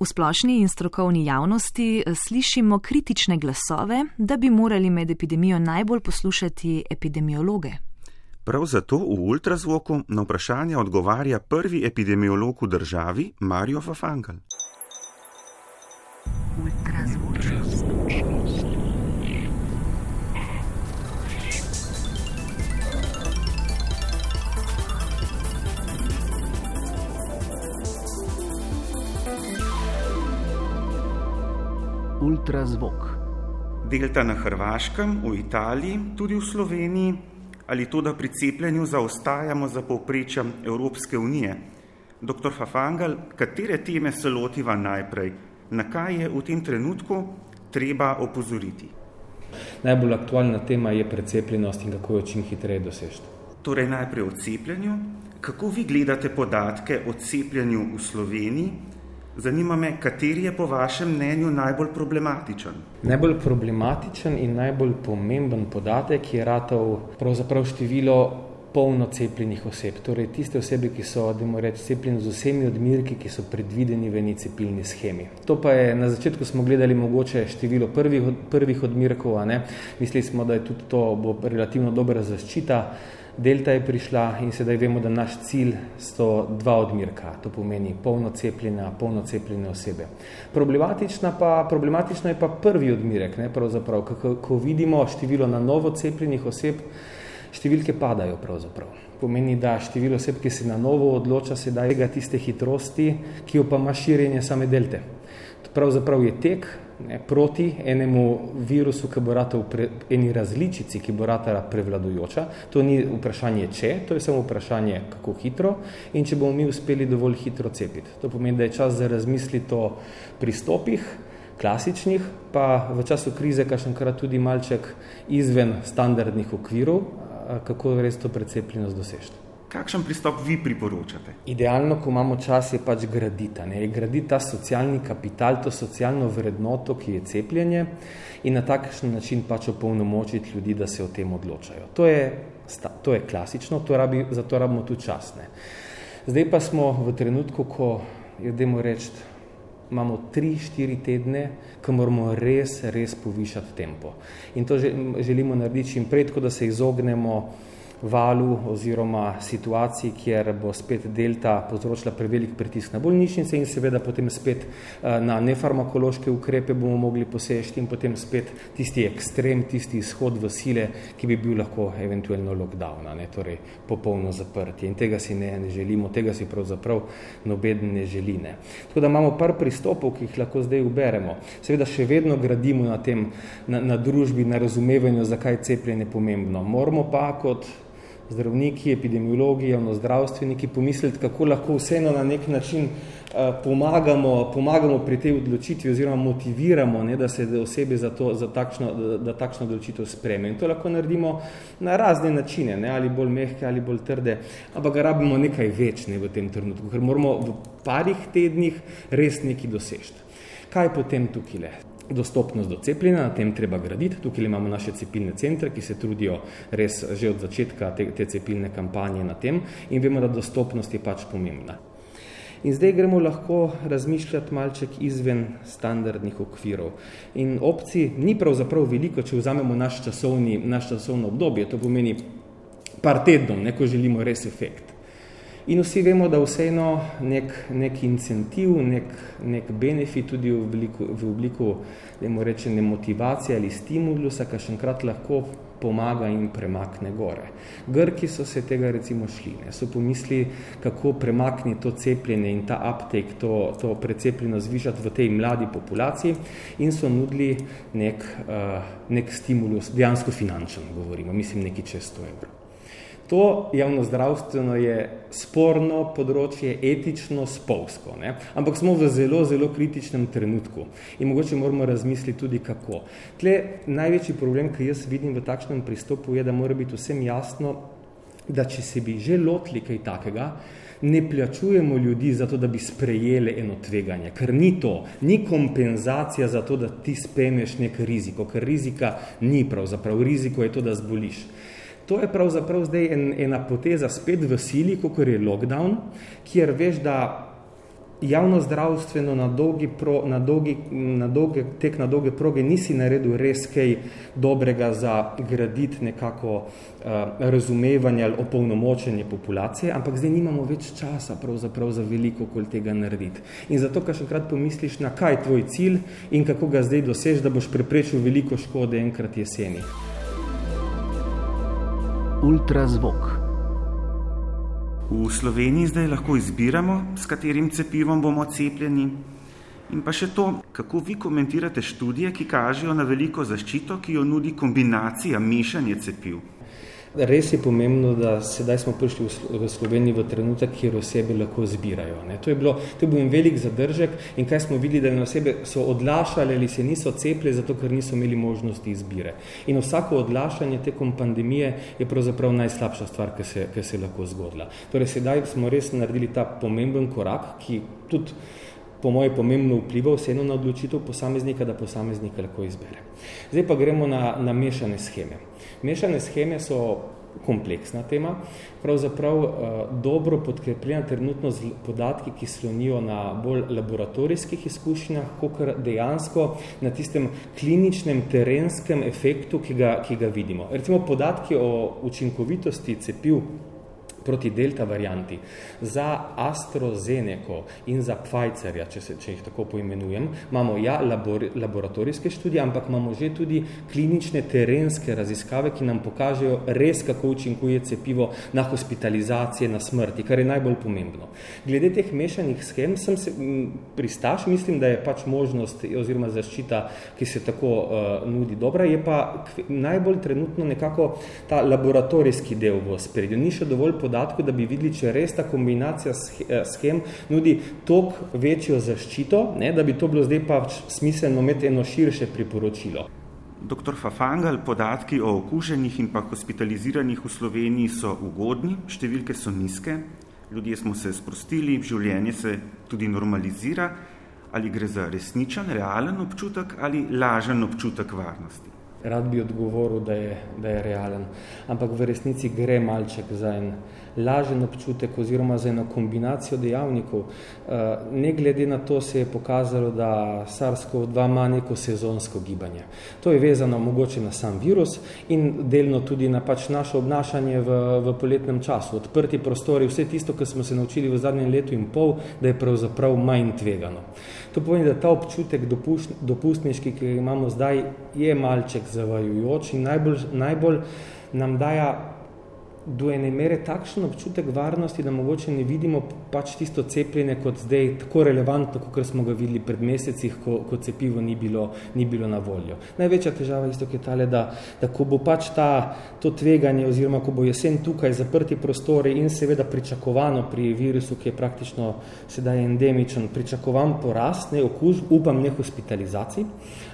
V splošni in strokovni javnosti eh, slišimo kritične glasove, da bi morali med epidemijo najbolj poslušati epidemiologe. Prav zato v ultrazvoku na vprašanje odgovarja prvi epidemiolog v državi Mario Fafangal. Ultrazvok. Delta na Hrvaškem, v Italiji, tudi v Sloveniji, ali to, da pri cepljenju zaostajamo za povprečjem Evropske unije. Doktor Fafangal, katere teme se lotiva najprej, na kaj je v tem trenutku treba opozoriti? Najbolj aktualna tema je precepljenost in kako jo čim hitreje dosežeti. Torej najprej o cepljenju. Kako vi gledate podatke o cepljenju v Sloveniji? Zanima me, kateri je po vašem mnenju najbolj problematičen? Najbolj problematičen in najbolj pomemben podatek je ratov pravzaprav število polno cepljenih oseb, torej tiste osebe, ki so, da moramo reči, cepljene z vsemi odmirki, ki so predvideni v eni cepilni schemi. To pa je, na začetku smo gledali mogoče število prvih, prvih odmirkov, a ne, mislili smo, da je tudi to bo relativno dobra zaščita, Delta je prišla in sedaj vemo, da naš cilj so dva odmirka, to pomeni polno cepljena, polno cepljene osebe. Problematična pa, problematično je pa prvi odmirek, ne, pravzaprav, kako, ko vidimo število na novo cepljenih oseb, številke padajo pravzaprav. Pomeni, da število oseb, ki se na novo odloča, sedaj tega tiste hitrosti, ki jo pa ima širjenje same delte. Pravzaprav je tek, ne, proti enemu virusu, ki bo rata v eni različici, ki bo rata prevladujoča. To ni vprašanje če, to je samo vprašanje kako hitro in če bomo mi uspeli dovolj hitro cepiti. To pomeni, da je čas za razmisliti o pristopih, klasičnih, pa v času krize kakšenkrat tudi malček izven standardnih okvirov, kako res to precepljenost dosežeti. Kakšen pristop vi priporočate? Idealno, ko imamo čas, je pač graditi. Ne? Graditi ta socialni kapital, to socialno vrednoto, ki je cepljenje in na takšen način pač opolnomočiti ljudi, da se o tem odločajo. To je, to je klasično, to rabi, zato rabimo tudi čas. Ne? Zdaj pa smo v trenutku, ko, jedemo reči, imamo tri, štiri tedne, ko moramo res, res povišati tempo. In to želimo narediti čim prej, da se izognemo valu oziroma situaciji, kjer bo spet delta povzročila prevelik pritisk na bolnišnice in seveda potem spet eh, na nefarmakološke ukrepe bomo mogli posešti in potem spet tisti ekstrem, tisti izhod v sile, ki bi bil lahko eventualno lockdown, ne, torej popolno zaprtje. In tega si ne, ne želimo, tega si pravzaprav nobeden ne želi. Ne. Tako da imamo par pristopov, ki jih lahko zdaj uberemo. Seveda še vedno gradimo na tem, na, na družbi, na razumevanju, zakaj cepljenje pomembno. Moramo pa kot zdravniki, epidemiologi, javnozdravstveniki pomisliti, kako lahko vseeno na nek način eh, pomagamo, pomagamo pri tej odločitvi oziroma motiviramo, ne, da se osebe za, to, za takšno, da, da takšno odločitev spreme. In to lahko naredimo na razne načine, ne, ali bolj mehke, ali bolj trde, ampak ga rabimo nekaj več ne, v tem trenutku, ker moramo v parih tednih res nekaj dosežiti. Kaj potem tukaj le? Dostopnost do cepljenja, na tem treba graditi. Tukaj imamo naše cepilne centre, ki se trudijo res že od začetka te, te cepilne kampanje na tem in vemo, da dostopnost je pač pomembna. In zdaj gremo lahko razmišljati malček izven standardnih okvirov. In opcij ni pravzaprav veliko, če vzamemo naš, časovni, naš časovno obdobje, to pomeni par tednov, neko želimo res efekt. In vsi vemo, da vseeno nek, nek incentiv, nek, nek benefit tudi v obliku, v obliku rečene, motivacije ali stimulusa, kar še enkrat lahko pomaga in premakne gore. Grki so se tega recimo šli, ne, so pomisli, kako premakni to cepljenje in ta uptake, to, to precepljeno zvišati v tej mladi populaciji in so nudili nek, uh, nek stimulus, dejansko finančen govorimo, mislim nekaj čez 100 evrov. To javno zdravstveno je sporno področje, etično, spolsko. Ne? Ampak smo v zelo, zelo kritičnem trenutku in mogoče moramo razmisliti tudi kako. Tle največji problem, ki jaz vidim v takšnem pristopu, je, da mora biti vsem jasno, da če se bi že lotili kaj takega, ne plačujemo ljudi za to, da bi sprejeli eno tveganje, ker ni to, ni kompenzacija za to, da ti spremeš nek riziko, ker rizika ni pravzaprav, riziko je to, da zboliš. To je pravzaprav zdaj en, ena poteza spet v sili, kot je lockdown, kjer veš, da javno zdravstveno na dolgi, pro, na dolgi na dolge, tek na dolge proge nisi naredil res kaj dobrega za graditi nekako uh, razumevanje ali opolnomočenje populacije, ampak zdaj nimamo več časa pravzaprav za veliko kol tega narediti. In zato, kar še krat pomisliš, na kaj je tvoj cilj in kako ga zdaj dosež, da boš preprečil veliko škode enkrat jeseni. Ultrazvok. V Sloveniji zdaj lahko izbiramo, s katerim cepivom bomo cepljeni. In pa še to, kako vi komentirate študije, ki kažejo na veliko zaščito, ki jo nudi kombinacija mešanja cepiv. Res je pomembno, da sedaj smo prišli v Sloveniji v trenutek, kjer osebe lahko zbirajo. Ne. To je bilo, to je bil velik zadržek in kaj smo videli, da osebe so odlašali ali se niso cepili, zato ker niso imeli možnosti izbire. In vsako odlašanje tekom pandemije je pravzaprav najslabša stvar, ki se, ki se je lahko zgodila. Torej, sedaj smo res naredili ta pomemben korak, ki tudi po moje pomembno vpliva vseeno na odločitev posameznika, da posameznika lahko izbere. Zdaj pa gremo na, na mešane scheme. Mešane scheme so kompleksna tema, pravzaprav uh, dobro podkrepljena trenutno z podatki, ki slonijo na bolj laboratorijskih izkušnjah, kot dejansko na tistem kliničnem terenskem efektu, ki ga, ki ga vidimo. Recimo podatki o učinkovitosti cepiv proti delta varianti. Za AstraZeneca in za Pfizerja, če, se, če jih tako poimenujem, imamo ja labor, laboratorijske študije, ampak imamo že tudi klinične terenske raziskave, ki nam pokažejo res, kako učinkuje cepivo na hospitalizacije, na smrti, kar je najbolj pomembno. Glede teh mešanih schem sem se pristaš, mislim, da je pač možnost oziroma zaščita, ki se tako uh, nudi dobra, je pa najbolj trenutno nekako ta laboratorijski del v spredju. Ni še dovolj podatkov, da bi videli, če res ta kombinacija schem eh, nudi tok večjo zaščito, ne, da bi to bilo zdaj pa smiselno imeti eno širše priporočilo. Dr. Fafangal, podatki o okuženih in pa hospitaliziranih v Sloveniji so ugodni, številke so nizke, ljudje smo se sprostili, življenje se tudi normalizira, ali gre za resničen, realen občutek ali lažen občutek varnosti rad bi odgovoril, da je, da je realen. Ampak v resnici gre malček za en lažen občutek oziroma za eno kombinacijo dejavnikov. Eh, ne glede na to se je pokazalo, da SARS-CoV-2 ima neko sezonsko gibanje. To je vezano mogoče na sam virus in delno tudi na pač naše obnašanje v, v poletnem času. Odprti prostori, vse tisto, kar smo se naučili v zadnjem letu in pol, da je pravzaprav manj tvegano. To pomeni, da ta občutek dopustniški, ki ga imamo zdaj, je malček zavajujoč in najbolj, najbolj nam daja do ene mere takšen občutek varnosti, da mogoče ne vidimo pač tisto cepljenje kot zdaj tako relevantno, kot smo ga videli pred mesecih, ko, ko cepivo ni bilo, ni bilo na voljo. Največja težava isto je tale, da, da ko bo pač ta, to tveganje oziroma ko bo jesen tukaj zaprti prostori in seveda pričakovano pri virusu, ki je praktično sedaj endemičen, pričakovan porast, ne okuž, upam ne hospitalizaciji,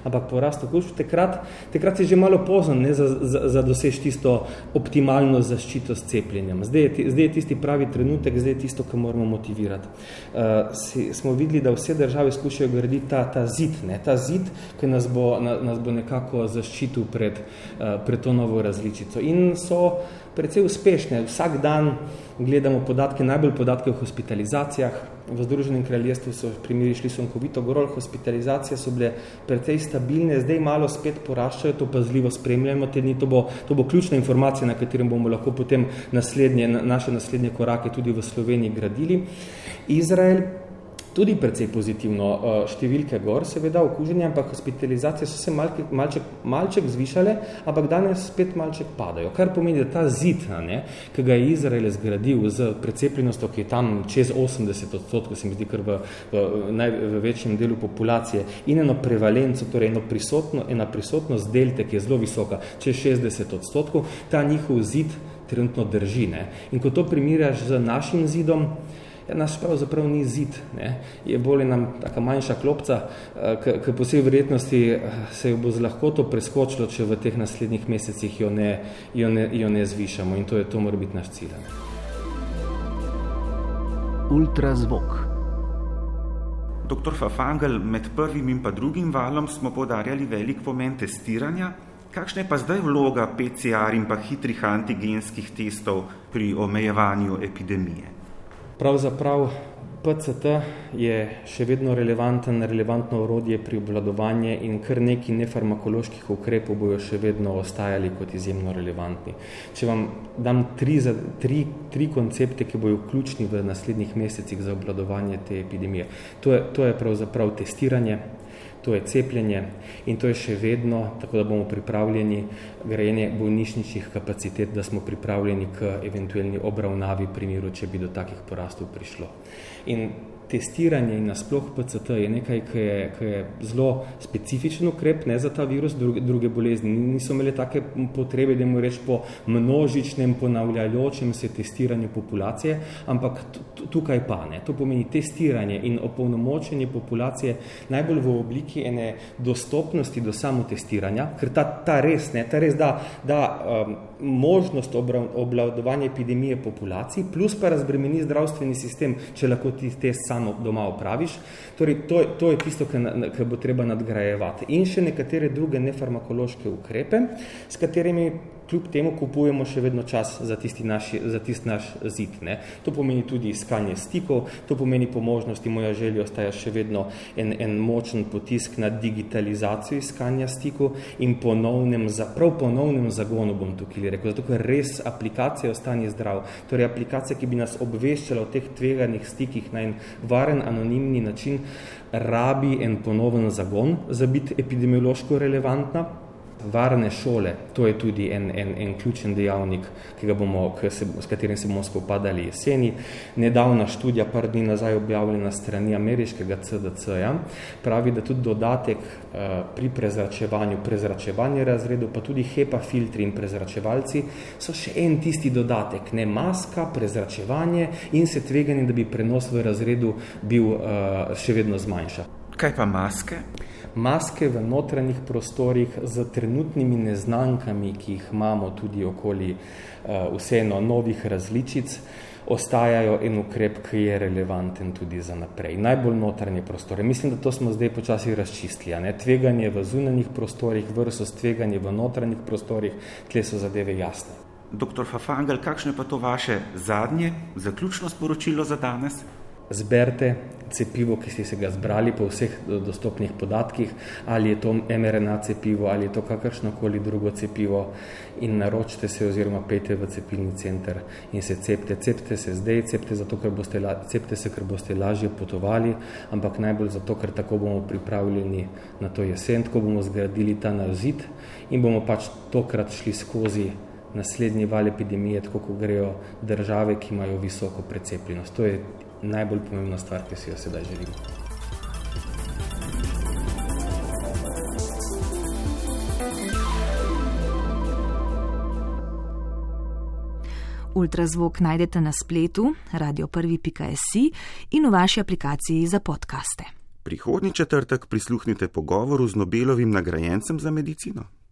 ampak porast okužb, takrat, takrat je že malo pozno ne, za, za, za dosež tisto optimalno zaščito s cepljenjem. Zdaj je, zdaj je tisti pravi trenutek, zdaj je tisto, kar moramo motivirati. Uh, si, smo videli, da vse države skušajo graditi ta, ta zid, ne, ta zid, ki nas bo, na, nas bo nekako zaščitil pred, uh, pred to novo različico. In so precej uspešne. Vsak dan gledamo podatke, najbolj podatke o hospitalizacijah. V Združenem kraljestvu so primeri šli sonkovito gorol, hospitalizacije so bile precej stabilne, zdaj malo spet poraščajo, to pazljivo spremljamo, te dni to bo, to bo ključna informacija, na katerem bomo lahko potem naslednje, naše naslednje korake tudi v Sloveniji gradili. Izrael tudi precej pozitivno. Eh, številke gor, seveda, okuženja, ampak hospitalizacije so se malke, malček, malček zvišale, ampak danes spet malček padajo. Kar pomeni, da ta zid, ne, ki ga je Izrael zgradil z precepljenostjo, ki je tam čez 80 odstotkov, se mi zdi, kar v, v, naj, v večjem delu populacije, in eno prevalenco, torej eno prisotno, ena prisotnost delte, ki je zelo visoka, čez 60 odstotkov, ta njihov zid trenutno drži. Ne. In ko to primirjaš z našim zidom, ja, naš pravzaprav ni zid, ne. je bolj nam taka manjša klopca, eh, ki po vsej verjetnosti eh, se jo bo z lahkoto preskočilo, če v teh naslednjih mesecih jo ne, jo ne, jo ne zvišamo in to je to mora biti naš cilj. Ultrazvok. Doktor Fafangel, med prvim in pa drugim valom smo podarjali velik pomen testiranja. Kakšna je pa zdaj vloga PCR in pa hitrih antigenskih testov pri omejevanju epidemije? Pravzaprav PCT je še vedno relevanten, relevantno orodje pri obvladovanju in kar neki nefarmakoloških ukrepov bojo še vedno ostajali kot izjemno relevantni. Če vam dam tri, tri, tri koncepte, ki bojo ključni v naslednjih mesecih za obvladovanje te epidemije. To je, to je pravzaprav testiranje, to je cepljenje in to je še vedno, tako da bomo pripravljeni grajenje bolnišničnih kapacitet, da smo pripravljeni k eventualni obravnavi primeru, če bi do takih porastov prišlo. In testiranje in nasploh PCT je nekaj, ki je, ki je zelo specifičen ukrep ne za ta virus, druge, druge bolezni. Niso imeli take potrebe, da mu reč po množičnem, ponavljajočem se testiranju populacije, ampak tukaj pa ne. To pomeni testiranje in opolnomočenje populacije najbolj v obliki ene dostopnosti do samotestiranja, ker ta, ta res, ne, ta res da, da um, možnost obladovanja epidemije populaciji, plus pa razbremeni zdravstveni sistem, če lahko ti test samo doma opraviš. Torej, to, to je tisto, kar bo treba nadgrajevati. In še nekatere druge nefarmakološke ukrepe, s katerimi kljub temu kupujemo še vedno čas za tisti, naši, za tisti naš zid. Ne. To pomeni tudi iskanje stikov, to pomeni po možnosti, moja želja ostaja še vedno en, en močen potisk na digitalizacijo iskanja stikov in ponovnem, prav ponovnem zagonu bom tukaj rekel, zato ker res aplikacija ostanje zdrav, torej aplikacija, ki bi nas obveščala o teh tveganih stikih na en varen, anonimni način, rabi en ponoven zagon za biti epidemiološko relevantna, varne šole, to je tudi en, en, en ključen dejavnik, ki ga bomo, se, s katerim se bomo spopadali jeseni. Nedavna študija, par dni nazaj objavljena strani ameriškega CDC-ja, pravi, da tudi dodatek uh, pri prezračevanju, prezračevanje razredu, pa tudi HEPA filtri in prezračevalci so še en tisti dodatek, ne maska, prezračevanje in se tveganje, da bi prenos v razredu bil uh, še vedno zmanjša. Kaj pa maske? maske v notranjih prostorih z trenutnimi neznankami, ki jih imamo tudi okoli uh, vseeno novih različic, ostajajo en ukrep, ki je relevanten tudi za naprej. Najbolj notranje prostore. Mislim, da to smo zdaj počasi razčistili. Ne? Tveganje v zunanjih prostorih versus tveganje v notranjih prostorih, tle so zadeve jasne. Doktor Fafangel, kakšno je pa to vaše zadnje, zaključno sporočilo za danes? Zberite cepivo, ki ste se ga zbrali po vseh dostopnih podatkih, ali je to mRNA cepivo, ali je to kakršnokoli drugo cepivo in naročite se oziroma pejte v cepilni center in se cepte. Cepte se zdaj, cepte, zato, ker boste, cepte se, ker boste lažje potovali, ampak najbolj zato, ker tako bomo pripravljeni na to jesen, ko bomo zgradili ta nazid in bomo pač tokrat šli skozi naslednji val epidemije, tako ko grejo države, ki imajo visoko precepljenost. To je najbolj pomembna stvar, ki si jo sedaj želim. Ultrazvok najdete na spletu radio1.si in v vaši aplikaciji za podkaste. Prihodnji četrtek prisluhnite pogovoru z Nobelovim nagrajencem za medicino.